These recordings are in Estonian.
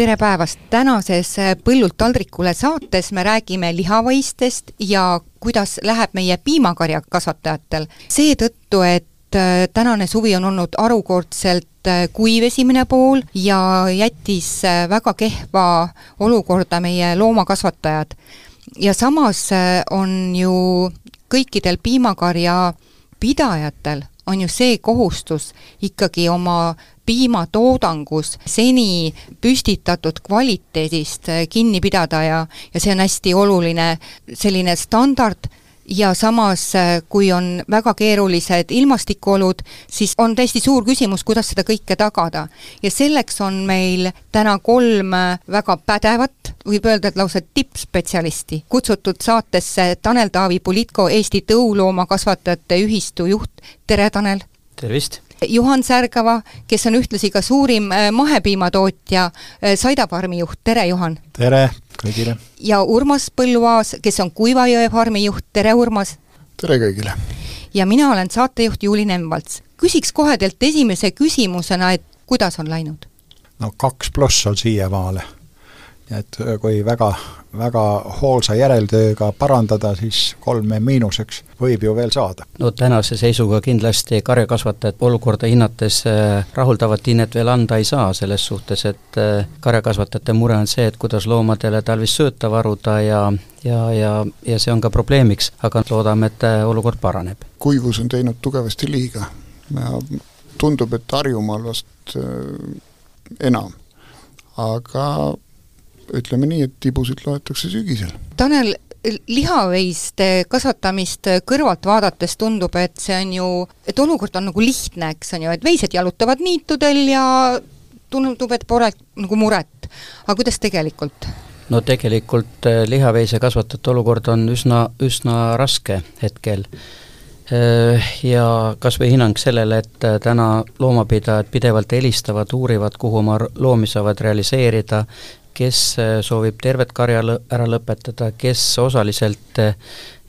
tere päevast, tänases Põllult taldrikule saates me räägime lihavõistest ja kuidas läheb meie piimakarjakasvatajatel. seetõttu, et äh, tänane suvi on olnud harukordselt äh, kuiv esimene pool ja jättis äh, väga kehva olukorda meie loomakasvatajad. ja samas on ju kõikidel piimakarja pidajatel on ju see kohustus ikkagi oma piimatoodangus seni püstitatud kvaliteedist kinni pidada ja, ja see on hästi oluline selline standard ja samas, äh, kui on väga keerulised ilmastikuolud, siis on täiesti suur küsimus, kuidas seda kõike tagada. ja selleks on meil täna kolm äh, väga pädevat, võib öelda, et lausa tippspetsialisti kutsutud saatesse Tanel Taavi Politko, Eesti Tõuloomakasvatajate Ühistu juht, tere Tanel! tervist! Juhan Särgava, kes on ühtlasi ka suurim äh, mahepiimatootja, Saida farmi juht, tere Juhan! tere! kõigile! ja Urmas Põlluaas, kes on Kuivajõe farmi juht, tere Urmas! tere kõigile! ja mina olen saatejuht Juuli Nemvalts. küsiks kohe teilt esimese küsimusena, et kuidas on läinud? no kaks pluss on siiamaale et äh, kui väga, väga hoolsa järeltööga parandada, siis kolme miinuseks võib ju veel saada. no tänase seisuga kindlasti karjakasvatajate olukorda hinnates äh, rahuldavat hinnet veel anda ei saa, selles suhtes, et äh, karjakasvatajate mure on see, et kuidas loomadele talvist sööta varuda ja ja, ja, ja see on ka probleemiks, aga loodame, et olukord paraneb. kuivus on teinud tugevasti liiga ja tundub, et Harjumaal vast enam, aga ütleme nii, et tibusid loetakse sügisel. Tanel, lihaveiste kasvatamist kõrvalt vaadates tundub, et see on ju, et olukord on nagu lihtne, eks on ju, et veised jalutavad niitudel ja tundub, et pole nagu muret. aga kuidas tegelikult? no tegelikult eh, lihaveise kasvatajate olukord on üsna, üsna raske hetkel eh, ja kas või hinnang sellele, et eh, täna loomapidajad pidevalt helistavad, uurivad, kuhu oma loomi saavad realiseerida kes äh, soovib tervet karja lõ-, ära lõpetada, kes osaliselt äh,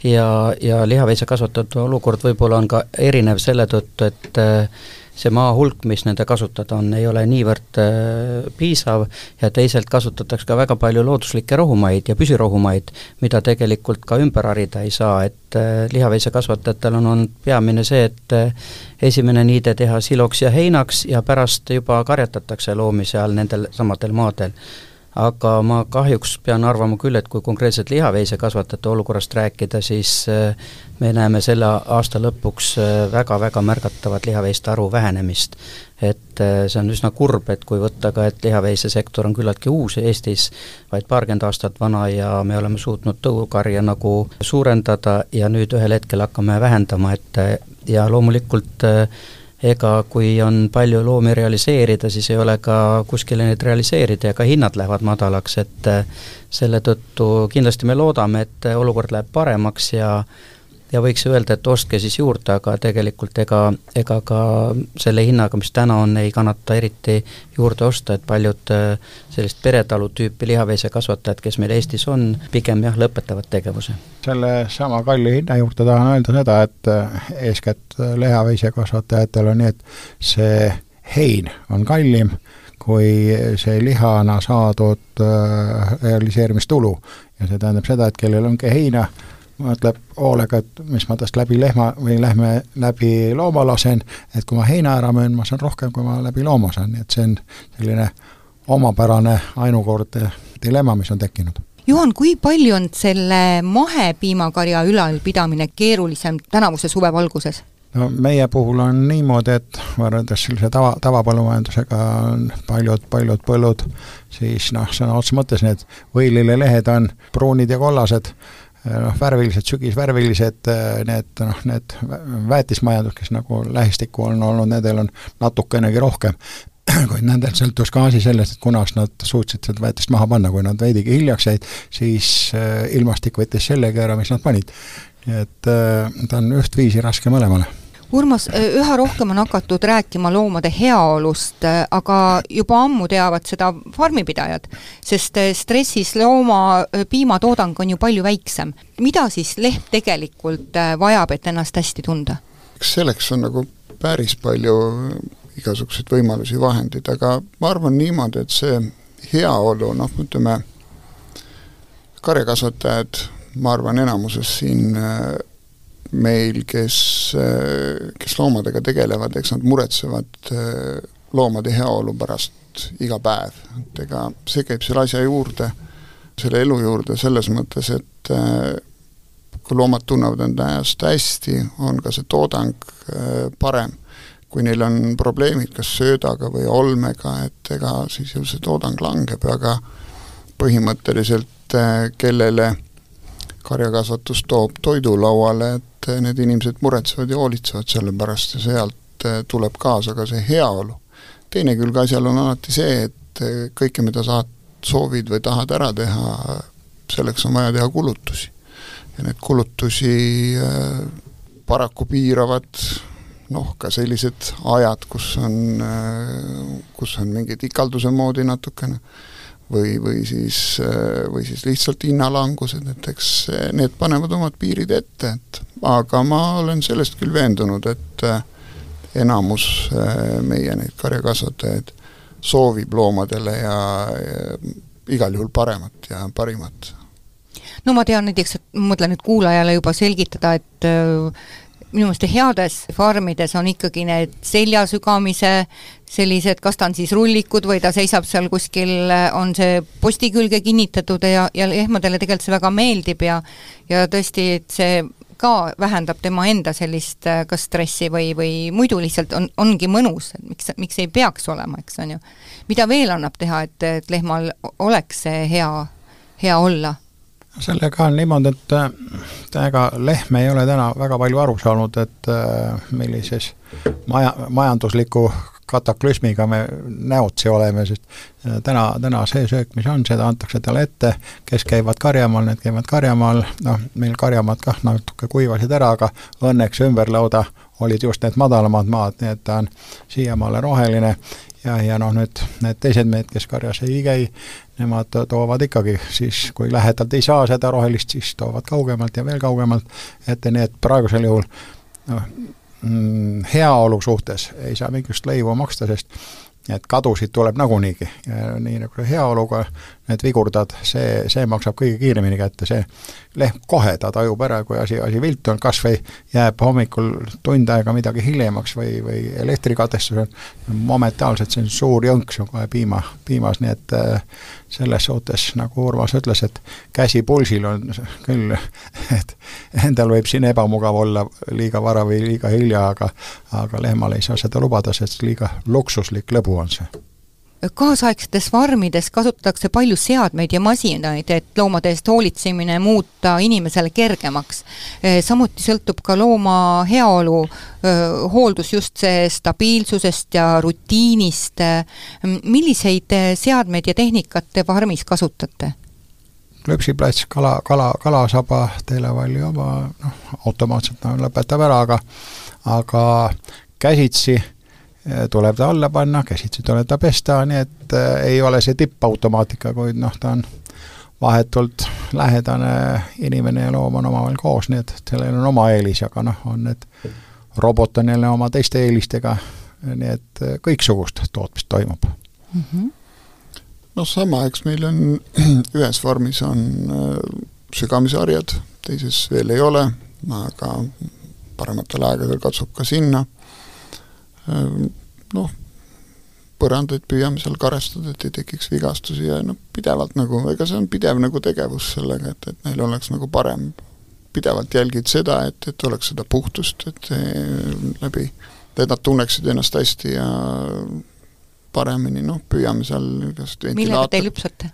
ja, ja lihaveisekasvatajate olukord võib-olla on ka erinev selle tõttu, et äh, see maa hulk, mis nende kasutada on, ei ole niivõrd piisav ja teisalt kasutatakse ka väga palju looduslikke rohumaid ja püsirohumaid, mida tegelikult ka ümber harida ei saa, et lihaveisekasvatajatel on olnud peamine see, et esimene niide teha siloks ja heinaks ja pärast juba karjatatakse loomi seal nendel samadel maadel aga ma kahjuks pean arvama küll, et kui konkreetselt lihaveisekasvatajate olukorrast rääkida, siis äh, me näeme selle aasta lõpuks väga-väga äh, märgatavat lihaveiste arvu vähenemist. et äh, see on üsna kurb, et kui võtta ka, et lihaveisesektor on küllaltki uus Eestis, vaid paarkümmend aastat vana ja me oleme suutnud tõukarja nagu suurendada ja nüüd ühel hetkel hakkame vähendama, et ja loomulikult äh, ega kui on palju loomi realiseerida, siis ei ole ka kuskile neid realiseerida ja ka hinnad lähevad madalaks, et äh, selle tõttu kindlasti me loodame, et olukord läheb paremaks ja ja võiks öelda, et ostke siis juurde, aga tegelikult ega, ega ka selle hinnaga, mis täna on, ei kannata eriti juurde osta, et paljud äh, sellist peretalu tüüpi lihaveisekasvatajad, kes meil Eestis on, pigem jah, lõpetavad tegevuse. selle sama kalli hinna juurde tahan öelda seda, et äh, eeskätt lihaveisekasvatajatel on nii, et see hein on kallim kui see lihana saadud äh, realiseerimistulu. ja see tähendab seda, et kellel ongi heina, mõtleb hoolega, et mis ma tast läbi lehma või lähme läbi looma lasen, et kui ma heina ära müün, ma saan rohkem, kui ma läbi looma saan, nii et see on selline omapärane ainukordne dilemma, mis on tekkinud. Juhan, kui palju on selle mahepiimakarja ülalpidamine keerulisem tänavuse suve valguses? no meie puhul on niimoodi, et võrreldes sellise tava, tavapõllumajandusega on paljud, paljud põllud siis noh, sõna otseses mõttes need võililelehed on pruunid ja kollased, noh, värvilised, sügisvärvilised, need noh, need väetismajandus, kes nagu lähistikku on olnud, nendel on natukenegi rohkem. kuid nendel sõltus ka asi sellest, et kunas nad suutsid seda väetist maha panna, kui nad veidigi hiljaks jäid, siis äh, ilmastik võttis sellegi ära, mis nad panid. nii et äh, ta on ühtviisi raske mõlemale Urmas, üha rohkem on hakatud rääkima loomade heaolust, aga juba ammu teavad seda farmipidajad, sest stressis looma piimatoodang on ju palju väiksem. mida siis lehm tegelikult vajab, et ennast hästi tunda? eks selleks on nagu päris palju igasuguseid võimalusi, vahendeid, aga ma arvan niimoodi, et see heaolu, noh, ütleme, karjakasvatajad, ma arvan, enamuses siin meil, kes, kes loomadega tegelevad, eks nad muretsevad eh, loomade heaolu pärast iga päev, et ega see käib selle asja juurde, selle elu juurde selles mõttes, et eh, kui loomad tunnevad enda ennast hästi, on ka see toodang parem. kui neil on probleemid kas söödaga või olmega, et ega siis ju see toodang langeb, aga põhimõtteliselt kellele karjakasvatus toob toidu lauale, et et need inimesed muretsevad ja hoolitsevad selle pärast ja sealt eh, tuleb kaasa ka see heaolu. teine külg asjal on alati see, et eh, kõike, mida sa soovid või tahad ära teha, selleks on vaja teha kulutusi. ja need kulutusi eh, paraku piiravad noh, ka sellised ajad, kus on, kus on mingid ikalduse moodi natukene või, või siis, või siis lihtsalt hinnalangused, et eks need panevad omad piirid ette, et aga ma olen sellest küll veendunud, et enamus meie neid karjakasvatajaid soovib loomadele ja, ja igal juhul paremat ja parimat. No ma tean näiteks, et ma mõtlen nüüd kuulajale juba selgitada, et minu meelest heades farmides on ikkagi need seljasügamise sellised, kas ta on siis rullikud või ta seisab seal kuskil, on see posti külge kinnitatud ja, ja lehmadele tegelikult see väga meeldib ja ja tõesti, et see ka vähendab tema enda sellist kas stressi või, või muidu lihtsalt on, ongi mõnus, et miks, miks ei peaks olema, eks on ju. mida veel annab teha, et, et lehmal oleks see hea, hea olla sellega on niimoodi, et ega lehm ei ole täna väga palju aru saanud, et äh, millises maja, majandusliku kataklüsmiga me näotsi oleme, sest äh, täna, täna see söök, mis on, seda antakse talle ette, kes käivad karjamaal, need käivad karjamaal, noh, meil karjamaad kah natuke kuivasid ära, aga õnneks ümberlauda olid just need madalamad maad, nii et ta on siiamaale roheline. Ja, ja noh, nüüd need teised mehed, kes karjas ei käi, nemad toovad ikkagi siis, kui lähedalt ei saa seda rohelist, siis toovad kaugemalt ja veel kaugemalt, et nii et praegusel juhul noh, mm, heaolu suhtes ei saa mingisugust lõivu maksta, sest et kadusid tuleb nagunii, nii nagu heaoluga need vigurdad, see, see maksab kõige kiiremini kätte, see lehm kohe ta tajub ära, kui asi, asi viltu on, kas või jääb hommikul tund aega midagi hiljemaks või, või elektrikatestus on, momentaalselt see on suur jõnks on kohe piima, piimas, nii et äh, selles suhtes, nagu Urmas ütles, et käsi pulsil on küll, et endal võib siin ebamugav olla liiga vara või liiga hilja, aga aga lehmal ei saa seda lubada, sest liiga luksuslik lõbu on see kaasaegsetes farmides kasutatakse palju seadmeid ja masinaid, et loomade eest hoolitsemine muuta inimesele kergemaks. samuti sõltub ka looma heaolu hooldus just see stabiilsusest ja rutiinist. milliseid seadmeid ja tehnikat te farmis kasutate? klõpsiplats, kala, kala, kalasaba, teelevalli oma, noh, automaatselt no, lõpetab ära, aga aga käsitsi tuleb ta alla panna, käsitsi tuleb ta pesta, nii et äh, ei ole see tippautomaatika, kuid noh, ta on vahetult lähedane inimene ja loom on omavahel koos, nii et sellel on oma eelis, aga noh, on need, robot on jälle oma teiste eelistega, nii et äh, kõiksugust tootmist toimub mm. -hmm. noh, sama, eks meil on ühes vormis on äh, sügamisharjad, teises veel ei ole, aga parematel aegadel katsub ka sinna noh, põrandaid püüame seal karestada, et ei tekiks vigastusi ja noh, pidevalt nagu, ega see on pidev nagu tegevus sellega, et, et neil oleks nagu parem. pidevalt jälgid seda, et, et oleks seda puhtust, et läbi, et nad tunneksid ennast hästi ja paremini, noh, püüame seal igast millega te lüpsate?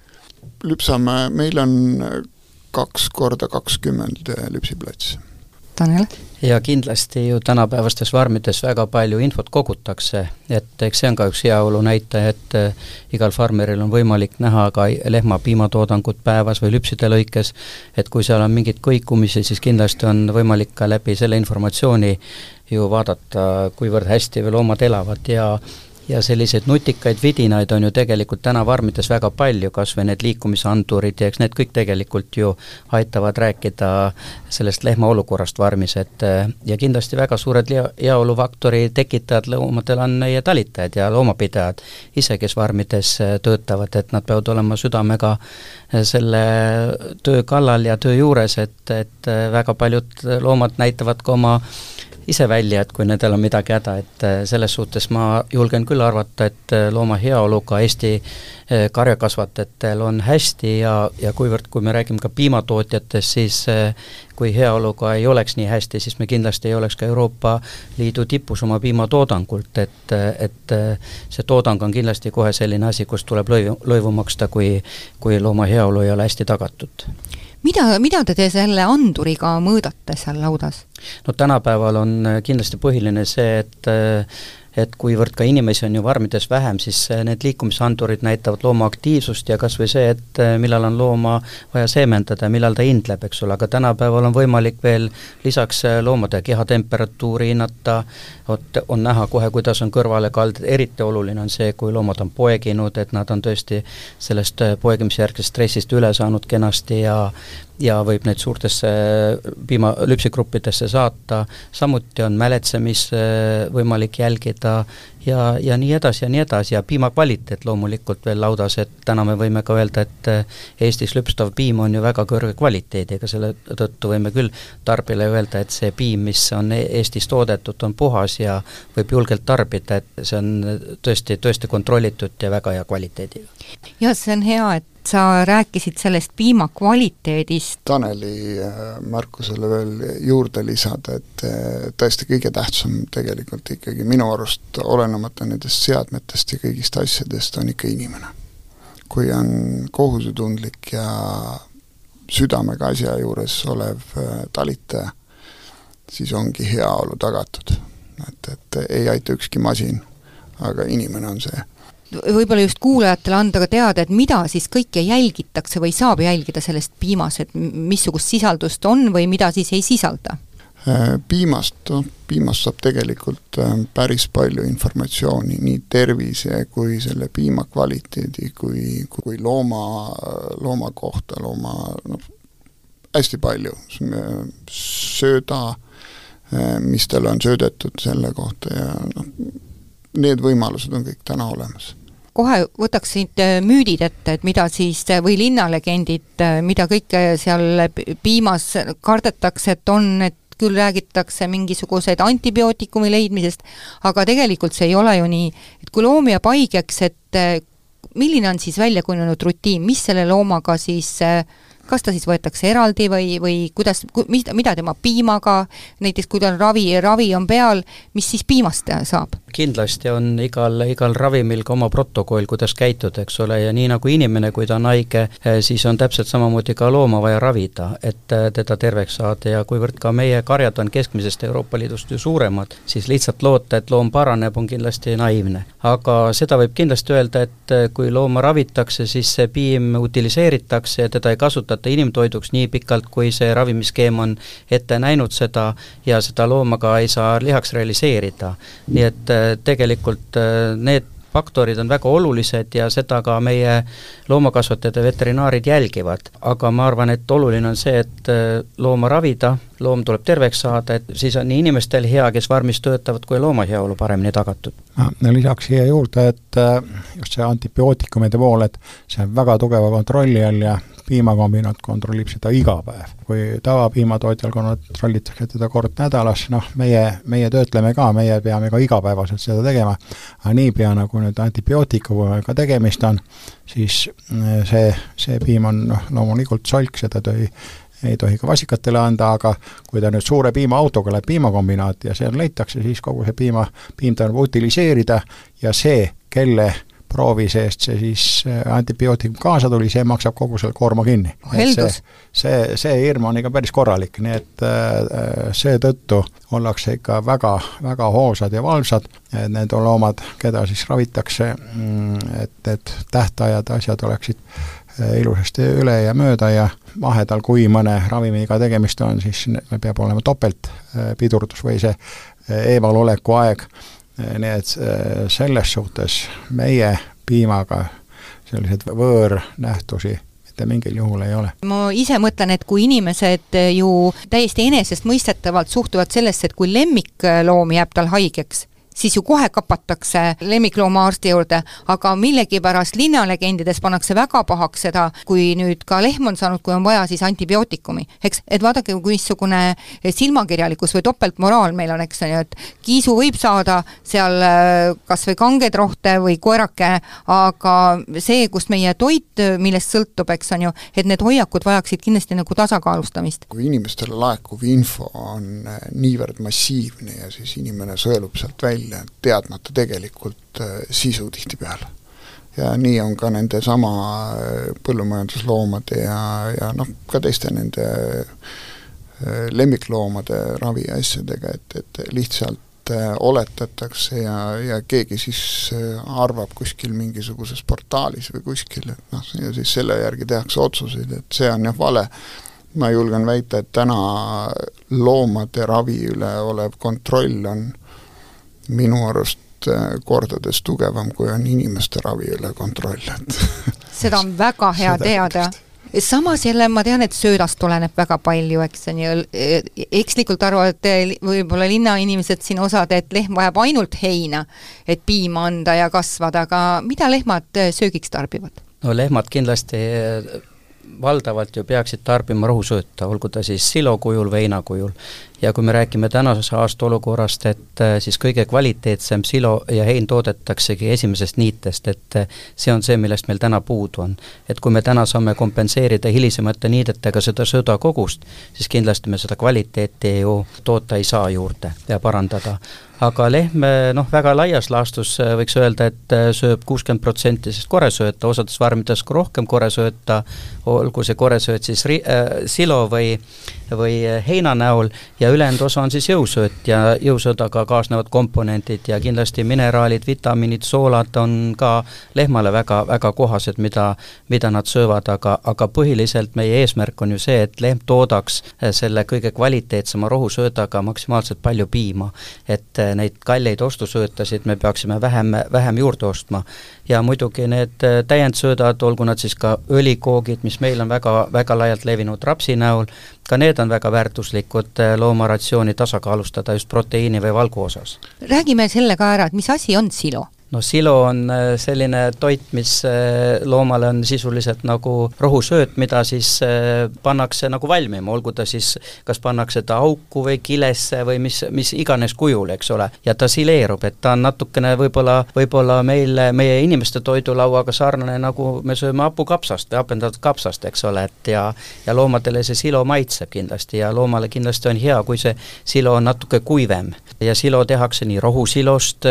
lüpsame, meil on kaks korda kakskümmend lüpsiplatsi Tanel? ja kindlasti ju tänapäevastes farmides väga palju infot kogutakse, et eks see on ka üks heaolu näitaja, et äh, igal farmeril on võimalik näha ka lehma piimatoodangut päevas või lüpside lõikes, et kui seal on mingeid kõikumisi, siis kindlasti on võimalik ka läbi selle informatsiooni ju vaadata, kuivõrd hästi loomad elavad ja ja selliseid nutikaid vidinaid on ju tegelikult täna farmides väga palju, kas või need liikumisandurid ja eks need kõik tegelikult ju aitavad rääkida sellest lehma olukorrast farmis, et ja kindlasti väga suured heaolufaktori tekitajad loomadel on meie talitajad ja loomapidajad ise, kes farmides töötavad, et nad peavad olema südamega selle töö kallal ja töö juures, et, et väga paljud loomad näitavad ka oma ise välja, et kui nendel on midagi häda, et äh, selles suhtes ma julgen küll arvata, et äh, looma heaoluga Eesti äh, karjakasvatajatel on hästi ja, ja kuivõrd, kui me räägime ka piimatootjatest, siis kui heaoluga ei oleks nii hästi, siis me kindlasti ei oleks ka Euroopa Liidu tipus oma piimatoodangult, et, et see toodang on kindlasti kohe selline asi, kus tuleb lõivu, lõivu maksta, kui, kui looma heaolu ei ole hästi tagatud mida, mida te selle anduriga mõõdate seal laudas? no tänapäeval on kindlasti põhiline see, et et kuivõrd ka inimesi on ju farmides vähem, siis äh, need liikumisandurid näitavad looma aktiivsust ja kas või see, et äh, millal on looma vaja seemendada ja millal ta hindleb, eks ole, aga tänapäeval on võimalik veel lisaks äh, loomade kehatemperatuuri hinnata, vot on näha kohe, kuidas on kõrvalekalded, eriti oluline on see, kui loomad on poeginud, et nad on tõesti sellest poegimisjärgsest stressist üle saanud kenasti ja ja võib neid suurtesse piima, lüpsigruppidesse saata, samuti on mäletsemist võimalik jälgida ja, ja nii edasi ja nii edasi ja piima kvaliteet loomulikult veel laudas, et täna me võime ka öelda, et Eestis lüpstav piim on ju väga kõrge kvaliteediga, selle tõttu võime küll tarbijale öelda, et see piim, mis on e-, Eestis toodetud, on puhas ja võib julgelt tarbida, et see on tõesti, tõesti kontrollitud ja väga hea kvaliteediga. jah, see on hea, et sa rääkisid sellest piima kvaliteedist. Taneli äh, märkusele veel juurde lisada, et äh, tõesti kõige tähtsam tegelikult ikkagi minu arust, olenemata nendest seadmetest ja kõigist asjadest, on ikka inimene. kui on kohusetundlik ja südamega asja juures olev äh, talitaja, siis ongi heaolu tagatud. et, et ei aita ükski masin, aga inimene on see võib-olla just kuulajatele anda ka teada, et mida siis kõike jälgitakse või saab jälgida sellest piimas, et missugust sisaldust on või mida siis ei sisalda? Äh, piimast, noh, piimast saab tegelikult äh, päris palju informatsiooni nii tervise kui selle piima kvaliteedi kui, kui looma, looma kohta, looma noh, hästi palju, sööda, äh, mis talle on söödetud selle kohta ja noh, need võimalused on kõik täna olemas. Kohe võtaks siit müüdid ette, et mida siis, või linnalegendid, mida kõike seal piimas kardetakse, et on, et küll räägitakse mingisuguseid antibiootikumi leidmisest, aga tegelikult see ei ole ju nii, et kui loom jääb haigeks, et milline on siis välja kujunenud rutiin, mis selle loomaga siis äh, kas ta siis võetakse eraldi või, või kuidas, mida tema piimaga, näiteks kui tal ravi, ravi on peal, mis siis piimast saab? Kindlasti on igal, igal ravimil ka oma protokoll, kuidas käituda, eks ole, ja nii nagu inimene, kui ta on haige, eh, siis on täpselt samamoodi ka looma vaja ravida, et eh, teda terveks saada ja kuivõrd ka meie karjad on keskmisest Euroopa Liidust ju suuremad, siis lihtsalt loota, et loom paraneb, on kindlasti naiivne. aga seda võib kindlasti öelda, et eh, kui looma ravitakse, siis see piim utiliseeritakse ja teda ei kasutata inimtoiduks nii pikalt, kui see ravimiskeem on ette näinud seda ja seda looma ka ei saa lihaks realiseerida. nii et tegelikult äh, need faktorid on väga olulised ja seda ka meie loomakasvatajad ja veterinaarid jälgivad. aga ma arvan, et oluline on see, et äh, looma ravida, loom tuleb terveks saada, et siis on nii inimestel hea, kes farmis töötavad, kui looma heaolu paremini tagatud. lisaks siia juurde, et just see antibiootikumide pool, et see on väga tugeva kontrolli all ja piimakombinaat kontrollib seda iga päev. kui tavapiimatootjal kontrollitakse teda kord nädalas, noh, meie, meie töötleme ka, meie peame ka igapäevaselt seda tegema, aga niipea, nagu nüüd antibiootikumiga tegemist on, siis eh, see, see piim on noh, loomulikult solk, seda tõi ei tohi ka vasikatele anda, aga kui ta nüüd suure piimaautoga läheb piimakombinaati ja seal leitakse, siis kogu see piima, piim tuleb utiliseerida ja see, kelle proovi seest see siis antibiootikum kaasa tuli, see maksab kogu selle koorma kinni. heldus. see, see hirm on ikka päris korralik, nii et seetõttu ollakse ikka väga, väga hoolsad ja valvsad, et need loomad, keda siis ravitakse, mm, et need tähtajad, asjad oleksid ilusasti üle ja mööda ja vahedal, kui mõne ravimiga tegemist on, siis peab olema topeltpidurdus või see eemaloleku aeg, nii et selles suhtes meie piimaga selliseid võõrnähtusi mitte mingil juhul ei ole. ma ise mõtlen, et kui inimesed ju täiesti enesestmõistetavalt suhtuvad sellesse, et kui lemmikloom jääb tal haigeks, siis ju kohe kapatakse lemmikloomaarsti juurde, aga millegipärast linnalegendides pannakse väga pahaks seda, kui nüüd ka lehm on saanud, kui on vaja, siis antibiootikumi. eks, et vaadake, missugune silmakirjalikkus või topeltmoraal meil on, eks on ju, et kiisu võib saada seal äh, kas või kangeid rohte või koerake, aga see, kust meie toit, millest sõltub, eks on ju, et need hoiakud vajaksid kindlasti nagu tasakaalustamist. kui inimestele laekuv info on äh, niivõrd massiivne ja siis inimene sõelub sealt välja, välja, teadmata tegelikult äh, sisu tihtipeale. ja nii on ka nende sama äh, põllumajandusloomade ja, ja noh, ka teiste nende äh, lemmikloomade ravi asjadega, et, et lihtsalt oletatakse ja, ja keegi siis arvab kuskil mingisuguses portaalis või kuskil, et noh, ja siis selle järgi tehakse otsuseid, et see on jah vale. ma julgen väita, et täna loomade ravi üle olev kontroll on äh, minu arust äh, kordades tugevam, kui on inimeste ravi üle kontroll, et seda on väga hea teada samas jälle ma tean, et söödast tuleneb väga palju, eks on ju, ekslikult arvavad võib-olla linnainimesed siin osad, et lehm vajab ainult heina, et piima anda ja kasvada, aga mida lehmad söögiks tarbivad? no lehmad kindlasti valdavalt ju peaksid tarbima rohusööta, olgu ta siis silo kujul või heina kujul. Ja kui me räägime tänase aasta olukorrast, et äh, siis kõige kvaliteetsem silo ja hein toodetaksegi esimesest niitest, et äh, see on see, millest meil täna puudu on. et kui me täna saame kompenseerida hilisemate niidetega seda söödakogust, siis kindlasti me seda kvaliteeti ju toota ei saa juurde ja parandada aga lehm noh, väga laias laastus äh, võiks öelda, et äh, sööb kuuskümmend protsenti siis koresööta, osades farmides ka rohkem koresööta, olgu see koresööt siis ri- äh,, silo või või äh, heina näol ja ülejäänud osa on siis jõusööt ja jõusöödaga kaasnevad komponendid ja kindlasti mineraalid, vitamiinid, soolad on ka lehmale väga, väga kohased, mida, mida nad söövad, aga, aga põhiliselt meie eesmärk on ju see, et lehm toodaks selle kõige kvaliteetsema rohusöödaga maksimaalselt palju piima. et neid kalleid ostusöötasid me peaksime vähem, vähem juurde ostma. Ja muidugi need äh, täiendsöödad, olgu nad siis ka õlikoogid, mis meil on väga, väga laialt levinud rapsi näol, ka need on väga väärtuslikud äh, loomaratsiooni tasakaalustada just proteiini või valgu osas. räägime selle ka ära, et mis asi on silo? No silo on äh, selline toit, mis äh, loomale on sisuliselt nagu rohusööt, mida siis äh, pannakse nagu valmima, olgu ta siis, kas pannakse ta auku või kilesse või mis, mis iganes kujul, eks ole, ja ta sileerub, et ta on natukene võib-olla, võib-olla meil, meie inimeste toidulauaga sarnane, nagu me sööme hapukapsast või hapendatud kapsast, eks ole, et ja ja loomadele see silo maitseb kindlasti ja loomale kindlasti on hea, kui see silo on natuke kuivem. ja silo tehakse nii rohusilost,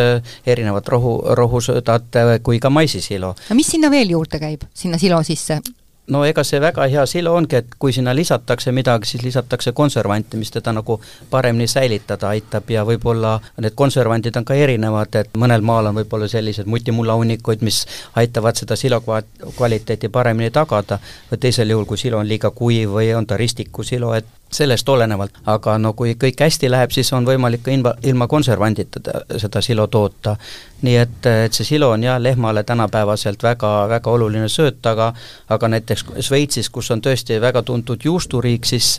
erinevat rohu, rohusöödad kui ka maisisilo. no mis sinna veel juurde käib, sinna silo sisse? no ega see väga hea silo ongi, et kui sinna lisatakse midagi, siis lisatakse konservanti, mis teda nagu paremini säilitada aitab ja võib-olla need konservandid on ka erinevad, et mõnel maal on võib-olla sellised mutimullahunnikud, mis aitavad seda silo kvaliteeti paremini tagada, või teisel juhul, kui silo on liiga kuiv või on ta ristikusilo, et sellest olenevalt, aga no kui kõik hästi läheb, siis on võimalik ka ilma, ilma konservandita seda silo toota. nii et, et see silo on jah, lehmale tänapäevaselt väga, väga oluline sööt, aga aga näiteks Šveitsis, kus on tõesti väga tuntud juusturiik, siis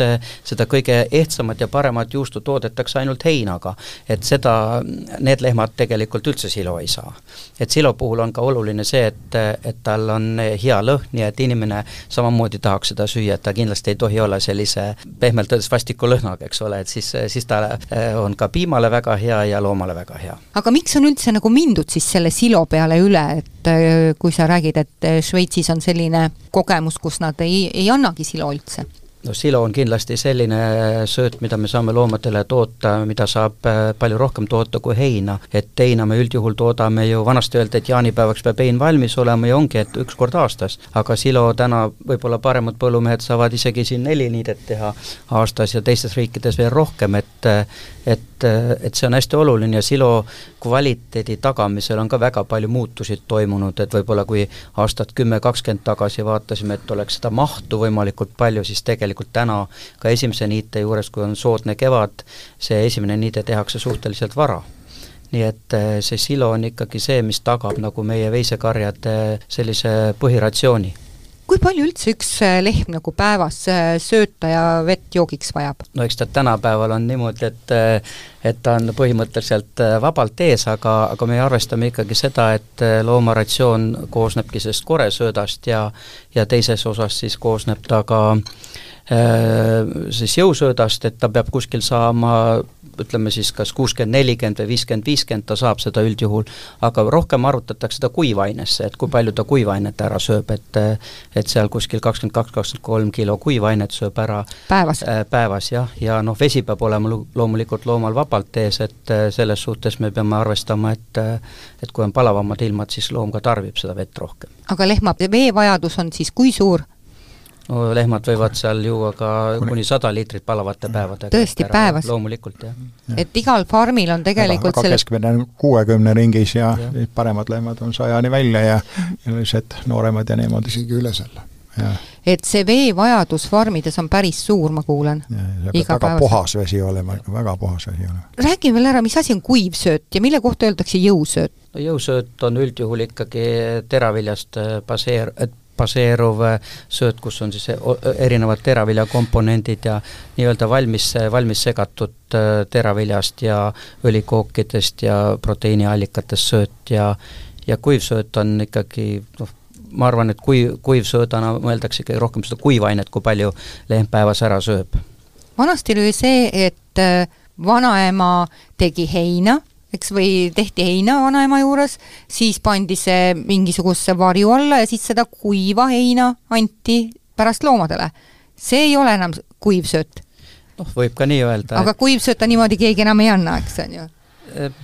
seda kõige ehtsamat ja paremat juustu toodetakse ainult heinaga. et seda, need lehmad tegelikult üldse silo ei saa. et silo puhul on ka oluline see, et, et tal on hea lõhn, nii et inimene samamoodi tahaks seda süüa, et ta kindlasti ei tohi olla sellise pehme pehmelt öeldes vastikulõhnaga, eks ole, et siis, siis ta eh, on ka piimale väga hea ja loomale väga hea. aga miks on üldse nagu mindud siis selle silo peale üle, et eh, kui sa räägid, et eh, Šveitsis on selline kogemus, kus nad ei, ei annagi silo üldse? No silo on kindlasti selline sööt, mida me saame loomadele toota, mida saab äh, palju rohkem toota kui heina. et heina me üldjuhul toodame ju, vanasti öeldi, et jaanipäevaks peab hein valmis olema ja ongi, et üks kord aastas. aga silo täna võib-olla paremad põllumehed saavad isegi siin neli niidet teha aastas ja teistes riikides veel rohkem, et et, et see on hästi oluline ja silo kvaliteedi tagamisel on ka väga palju muutusi toimunud, et võib-olla kui aastat kümme, kakskümmend tagasi vaatasime, et oleks seda mahtu võimalikult palju, siis tegelikult tegelikult täna ka esimese niite juures, kui on soodne kevad, see esimene niide tehakse suhteliselt vara. Nii et eh, see silo on ikkagi see, mis tagab nagu meie veisekarjade sellise põhiratsiooni kui palju üldse üks eh, lehm nagu päevas eh, sööta ja vett joogiks vajab? no eks ta tänapäeval on niimoodi, et et ta on põhimõtteliselt vabalt ees, aga, aga me arvestame ikkagi seda, et loomaratsioon koosnebki sellest koresöödast ja ja teises osas siis koosneb ta ka äh, Äh, siis jõusöödast, et ta peab kuskil saama ütleme siis kas kuuskümmend, nelikümmend või viiskümmend, viiskümmend, ta saab seda üldjuhul, aga rohkem arvutatakse seda kuivainesse, et kui palju ta kuivainet ära sööb, et et seal kuskil kakskümmend kaks, kakskümmend kolm kilo kuivainet sööb ära päevas äh,, päevas jah, ja noh, vesi peab olema loomulikult loomal vabalt ees, et äh, selles suhtes me peame arvestama, et et kui on palavamad ilmad, siis loom ka tarbib seda vett rohkem. aga lehma veevajadus on siis kui suur? No lehmad võivad seal juua ka kuni sada liitrit palavate päevadega. tõesti, päevas? loomulikult, jah ja.. et igal farmil on tegelikult selle keskmine on kuuekümne ringis ja, ja paremad lehmad on sajani välja ja sellised nooremad ja niimoodi. isegi üle selle. et see veevajadus farmides on päris suur, ma kuulen. väga päevas. puhas vesi olema, väga puhas vesi olema. räägi veel ära, mis asi on kuivsööt ja mille kohta öeldakse jõusööt? no jõusööt on üldjuhul ikkagi teraviljast baseer-, baseeruv sööt, kus on siis erinevad teraviljakomponendid ja nii-öelda valmis, valmis segatud äh, teraviljast ja õlikookidest ja proteiiniallikatest sööt ja ja kuivsööt on ikkagi noh, ma arvan, et kui, kuivsöödana mõeldakse ikkagi rohkem seda kuivainet, kui palju lehm päevas ära sööb. vanasti oli see, et äh, vanaema tegi heina eks, või tehti heina vanaema juures, siis pandi see mingisugusesse varju alla ja siis seda kuiva heina anti pärast loomadele. see ei ole enam kuivsööt. noh, võib ka nii öelda. aga et... kuivsööta niimoodi keegi enam ei anna, eks on ju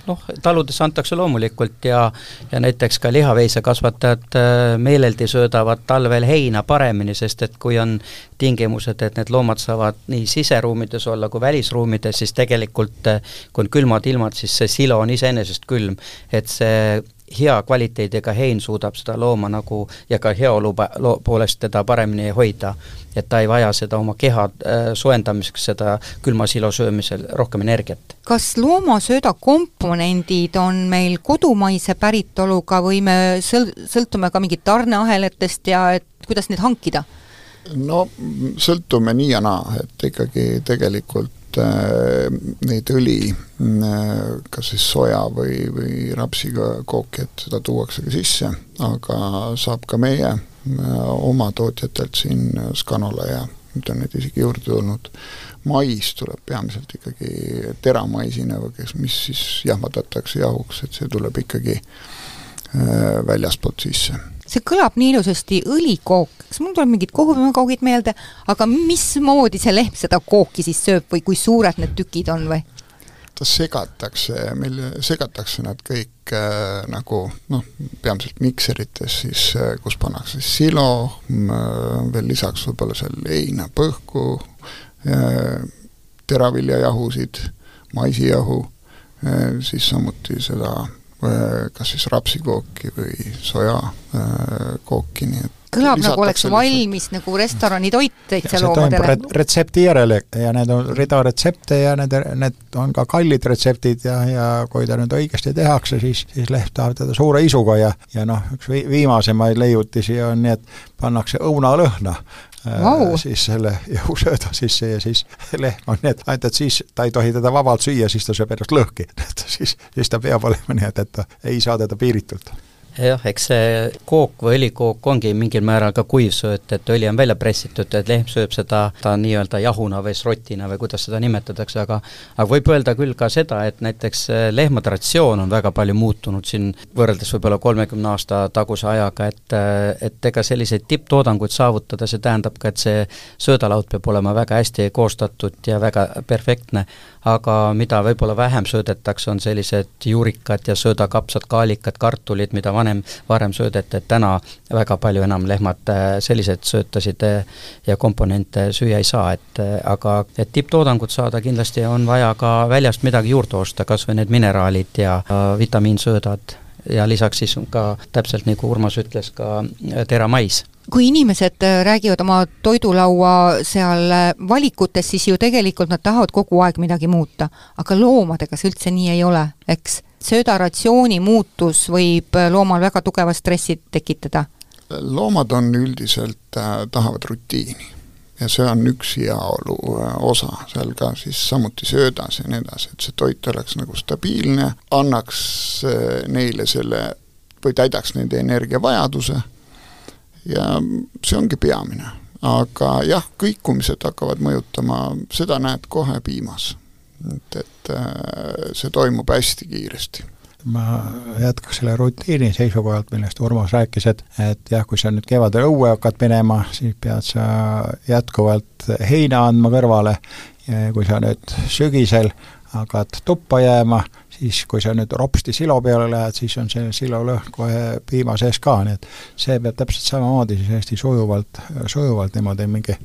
noh, taludes antakse loomulikult ja ja näiteks ka lihaveisekasvatajad eh, meeleldi söödavad talvel heina paremini, sest et kui on tingimused, et need loomad saavad nii siseruumides olla kui välisruumides, siis tegelikult eh, kui on külmad ilmad, siis see silo on iseenesest külm. et see hea kvaliteediga hein suudab seda looma nagu ja ka heaolu poolest teda paremini hoida. et ta ei vaja seda oma keha äh, soojendamiseks, seda külma silo söömisel rohkem energiat. kas loomasööda komponendid on meil kodumaise päritoluga või me sõl-, sõltume ka mingit tarneahelatest ja et kuidas neid hankida? no sõltume nii ja naa, et ikkagi tegelikult neid õli, äh, kas siis soja või, või rapsiga kooki, et seda tuuakse ka sisse, aga saab ka meie äh, oma tootjatelt siin Scanola ja nüüd on neid isegi juurde tulnud, mais tuleb peamiselt ikkagi teramaisina, kes, mis siis jahmatatakse jahuks, et see tuleb ikkagi väljaspoolt sisse see kõlab nii ilusasti, õlikook, kas mul tuleb mingid kohupiimakoogid meelde, aga mismoodi see lehm seda kooki siis sööb või kui suured need tükid on või? ta segatakse, meil segatakse nad kõik äh, nagu noh, peamiselt mikserites siis äh,, kus pannakse silo äh,, veel lisaks võib-olla seal heinapõhku äh,, teraviljajahusid, maisijahu äh,, siis samuti seda Äh, kas siis rapsikooki või sojakooki, nii et kõlab nagu oleks valmis nagu restorani toit täitsa loomadele. retsepti järele ja need on rida retsepte ja need, need on ka kallid retseptid ja, ja kui ta nüüd õigesti tehakse, siis, siis leht tahab teda suure isuga ja, ja noh, üks viimasemaid leiutisi on nii, et pannakse õunalõhna wow. Äh, siis selle jõusööda sisse ja siis lehm on nii, et ainult et siis ta ei tohi teda vabalt süüa, siis ta sööb ennast lõhki. et siis, siis ta peab olema nii, et, et ta ei saa teda piiritult jah, eks see kook või õlikook ongi mingil määral ka kuivsööt, et õli on välja pressitud, et lehm sööb seda ta nii-öelda jahuna või srotina või kuidas seda nimetatakse, aga aga võib öelda küll ka seda, et näiteks lehmade ratsioon on väga palju muutunud siin võrreldes võib-olla kolmekümne aasta taguse ajaga, et et ega selliseid tipptoodanguid saavutada, see tähendab ka, et see söödalaud peab olema väga hästi koostatud ja väga perfektne, aga mida võib-olla vähem söödetakse, on sellised juurikad ja söödakapsad, kaalikad, kartulid, mida vanem, varem söödeti, et täna väga palju enam lehmad äh, selliseid söötasid äh, ja komponente süüa ei saa, et äh, aga et tipptoodangut saada, kindlasti on vaja ka väljast midagi juurde osta, kas või need mineraalid ja vitamiinsöödad ja lisaks siis ka täpselt nagu Urmas ütles, ka teramais kui inimesed räägivad oma toidulaua seal äh, valikutes, siis ju tegelikult nad tahavad kogu aeg midagi muuta. aga loomadega see üldse nii ei ole, eks? Söödaratsiooni muutus võib äh, loomal väga tugeva stressi tekitada. loomad on üldiselt äh,, tahavad rutiini ja see on üks heaolu osa, seal ka siis samuti söödas ja nii edasi, et see toit oleks nagu stabiilne, annaks neile selle või täidaks nende energiavajaduse ja see ongi peamine. aga jah, kõikumised hakkavad mõjutama, seda näed kohe piimas. Et, et äh, see toimub hästi kiiresti. Ma jätkaks selle rutiini seisukohalt, millest Urmas rääkis, et, et jah, kui sa nüüd kevadel õue hakkad minema, siis pead sa jätkuvalt heina andma kõrvale. Ja kui sa nüüd sügisel hakkad tuppa jääma, siis kui sa nüüd ropsti silo peale lähed, siis on see silolõhn kohe piima sees ka, nii et see peab täpselt samamoodi siis hästi sujuvalt, sujuvalt niimoodi mingi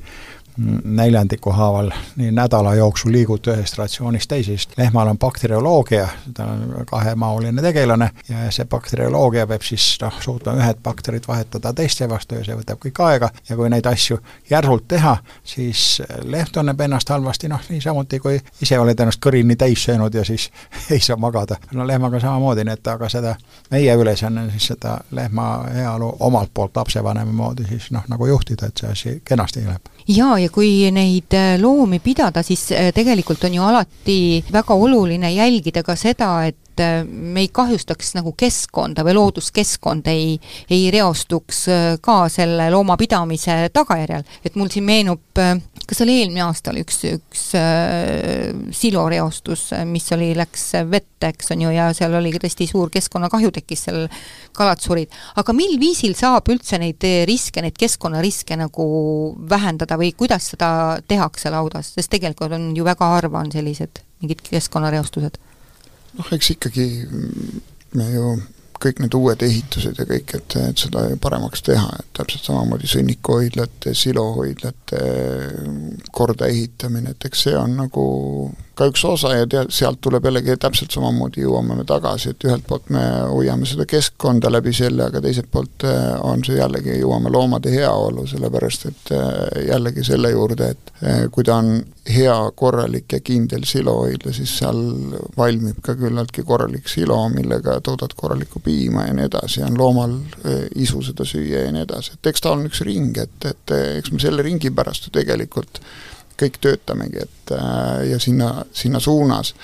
neljandiku haaval nii nädala jooksul liigud ühest ratsioonist teisest. lehmal on bakterioloogia, ta on kahemaoline tegelane ja see bakterioloogia peab siis noh, suutma ühed bakterid vahetada teiste vastu ja see võtab kõik aega ja kui neid asju järsult teha, siis lehm tunneb ennast halvasti, noh niisamuti kui ise oled ennast kõrini täis söönud ja siis ei saa magada. no lehmaga samamoodi, nii et aga seda, meie ülesanne on siis seda lehma heaolu omalt poolt lapsevanema moodi siis noh, nagu juhtida, et see asi kenasti läheb. Jaa, ja kui neid äh, loomi pidada, siis äh, tegelikult on ju alati väga oluline jälgida ka seda, et äh, me ei kahjustaks nagu keskkonda või looduskeskkond ei, ei reostuks ka selle loomapidamise tagajärjel. et mul siin meenub, kas oli eelmine aasta oli üks, üks äh, siloreostus, mis oli, läks vette, eks on ju, ja seal oli tõesti suur keskkonnakahju tekkis, seal kalad surid. aga mil viisil saab üldse neid riske, neid keskkonnariske nagu vähendada või kuidas seda tehakse laudas, sest tegelikult on ju väga harva on sellised mingid keskkonnareostused noh, eks ikkagi me ju kõik need uued ehitused ja kõik, et, et seda paremaks teha, et täpselt samamoodi sõnnikuhoidlate, silohoidlate kordaehitamine, et eks see on nagu ka üks osa ja tea-, sealt tuleb jällegi täpselt samamoodi jõuame me tagasi, et ühelt poolt me hoiame seda keskkonda läbi selle, aga teiselt poolt äh, on see jällegi, jõuame loomade heaolu, sellepärast et äh, jällegi selle juurde, et äh, kui ta on hea, korralik ja kindel silohoidla, siis seal valmib ka küllaltki korralik silo, millega toodad korralikku piima ja nii edasi, on loomal isu seda süüa ja nii edasi, et eks ta on üks ring, et, et eks me selle ringi pärast ju tegelikult kõik töötamegi, et äh, ja sinna, sinna suunas.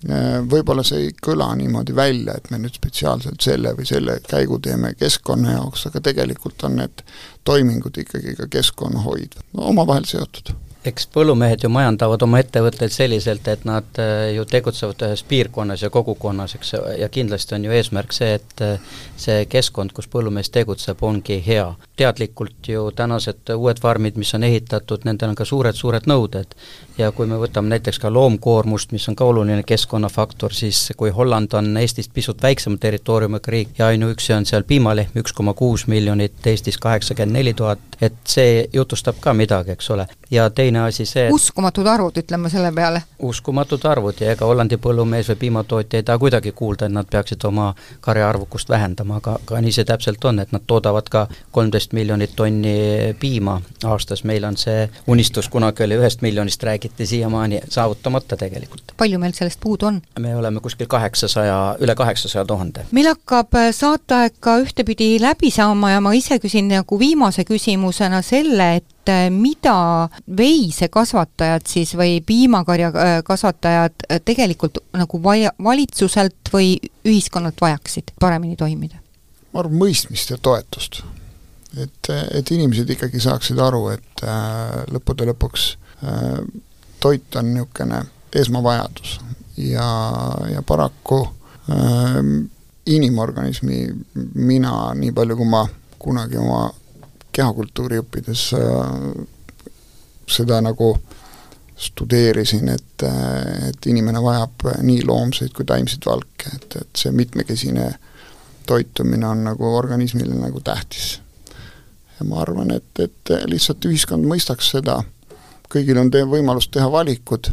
Võib-olla see ei kõla niimoodi välja, et me nüüd spetsiaalselt selle või selle käigu teeme keskkonna jaoks, aga tegelikult on need toimingud ikkagi ka keskkonnahoid, no omavahel seotud eks põllumehed ju majandavad oma ettevõtteid selliselt, et nad äh, ju tegutsevad ühes piirkonnas ja kogukonnas, eks, ja kindlasti on ju eesmärk see, et äh, see keskkond, kus põllumees tegutseb, ongi hea. teadlikult ju tänased uued farmid, mis on ehitatud, nendel on ka suured-suured nõuded. ja kui me võtame näiteks ka loomkoormust, mis on ka oluline keskkonnafaktor, siis kui Holland on Eestist pisut väiksema territooriumiga riik ja ainuüksi on seal piimalehm üks koma kuus miljonit, Eestis kaheksakümmend neli tuhat, et see jutustab ka midagi, eks ole. ja teine teine asi see uskumatud arvud, ütleme selle peale. uskumatud arvud ja ega Hollandi põllumees või piimatootja ei taha kuidagi kuulda, et nad peaksid oma karja arvukust vähendama, aga, aga nii see täpselt on, et nad toodavad ka kolmteist miljonit tonni piima aastas, meil on see unistus, kunagi oli ühest miljonist, räägiti siiamaani saavutamata tegelikult. palju meil sellest puudu on? me oleme kuskil kaheksasaja, üle kaheksasaja tuhande. meil hakkab äh, saateaeg ka ühtepidi läbi saama ja ma ise küsin nagu viimase küsimusena selle, et et äh, mida veisekasvatajad siis või piimakarja äh, kasvatajad äh, tegelikult nagu vaja, valitsuselt või ühiskonnalt vajaksid paremini toimida? ma arvan, mõistmist ja toetust. et, et inimesed ikkagi saaksid aru, et äh, lõppude lõpuks äh, toit on niisugune esmavajadus ja, ja paraku äh, inimorganismi mina, nii palju kui ma kunagi oma kehakultuuri õppides äh, seda nagu studeerisin, et, et inimene vajab nii loomseid kui taimseid valke, et, et see mitmekesine toitumine on nagu organismile nagu tähtis. ja ma arvan, et, et lihtsalt ühiskond mõistaks seda, kõigil on tee-, võimalus teha valikud,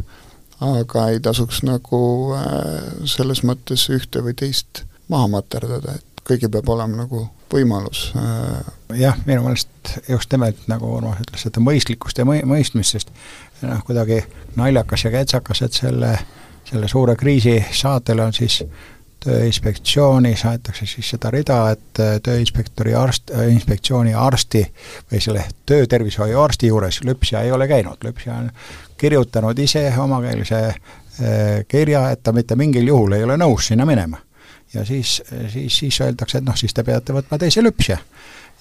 aga ei tasuks nagu äh, selles mõttes ühte või teist maha materdada, et kõigil peab olema nagu võimalus. Äh, jah, minu meelest just nimelt nagu Urmas ütles, seda mõistlikkust ja mõi-, mõistmist, sest noh, kuidagi naljakas ja ketsakas, et selle, selle suure kriisi saatel on siis Tööinspektsioonis aetakse siis seda rida, et äh, tööinspektori arst, äh, inspektsiooni arsti või selle töötervishoiu arsti juures lüpsja ei ole käinud, lüpsja on kirjutanud ise omakeelse kirja, et ta mitte mingil juhul ei ole nõus sinna minema ja siis, siis, siis öeldakse, et noh, siis te peate võtma teise lüpsja.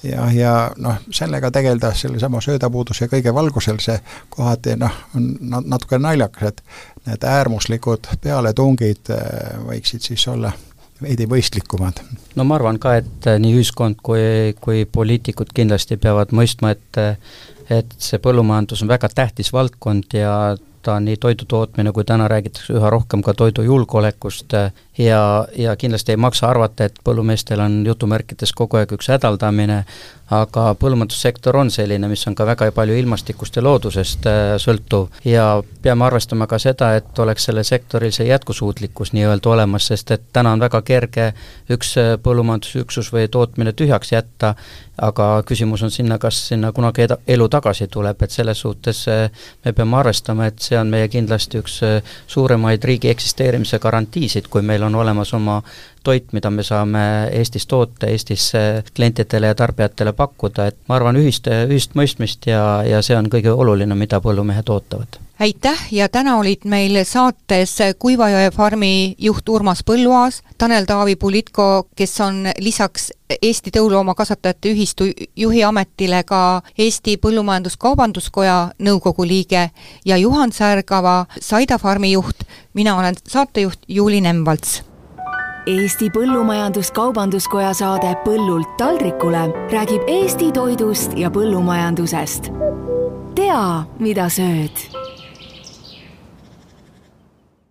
ja, ja noh, sellega tegeleda sellesama söödapuuduse kõige valgusel, see kohati noh, on natuke naljakas, et need äärmuslikud pealetungid äh, võiksid siis olla veidi mõistlikumad. no ma arvan ka, et äh, nii ühiskond kui, kui poliitikud kindlasti peavad mõistma, et et see põllumajandus on väga tähtis valdkond ja ta nii toidu tootmine, kui täna räägitakse üha rohkem ka toidujulgeolekust ja, ja kindlasti ei maksa arvata, et põllumeestel on jutumärkides kogu aeg üks hädaldamine, aga põllumajandussektor on selline, mis on ka väga palju ilmastikust ja loodusest äh, sõltuv. Ja peame arvestama ka seda, et oleks sellel sektoril see jätkusuutlikkus nii-öelda olemas, sest et täna on väga kerge üks äh, põllumajandusüksus või tootmine tühjaks jätta, aga küsimus on sinna, kas sinna kunagi eda-, elu tagasi tuleb, et selles suhtes äh, me peame arvestama, et see on meie kindlasti üks suuremaid riigi eksisteerimise garantiisid, kui meil on olemas oma toit, mida me saame Eestis toota, Eestis klientidele ja tarbijatele pakkuda, et ma arvan, ühist, ühist mõistmist ja, ja see on kõige oluline, mida põllumehed ootavad aitäh! Ja täna olid meil saates Kuivajõe farmi juht Urmas Põlluaas, Tanel Taavi Pulitko, kes on lisaks Eesti Tõuloomakasvatajate Ühistu juhi ametile ka Eesti Põllumajandus-Kaubanduskoja nõukogu liige ja Juhan Särgava, Saida farmi juht, mina olen saatejuht Juuli Nemvalts. Eesti Põllumajandus-Kaubanduskoja saade Põllult taldrikule räägib Eesti toidust ja põllumajandusest. tea, mida sööd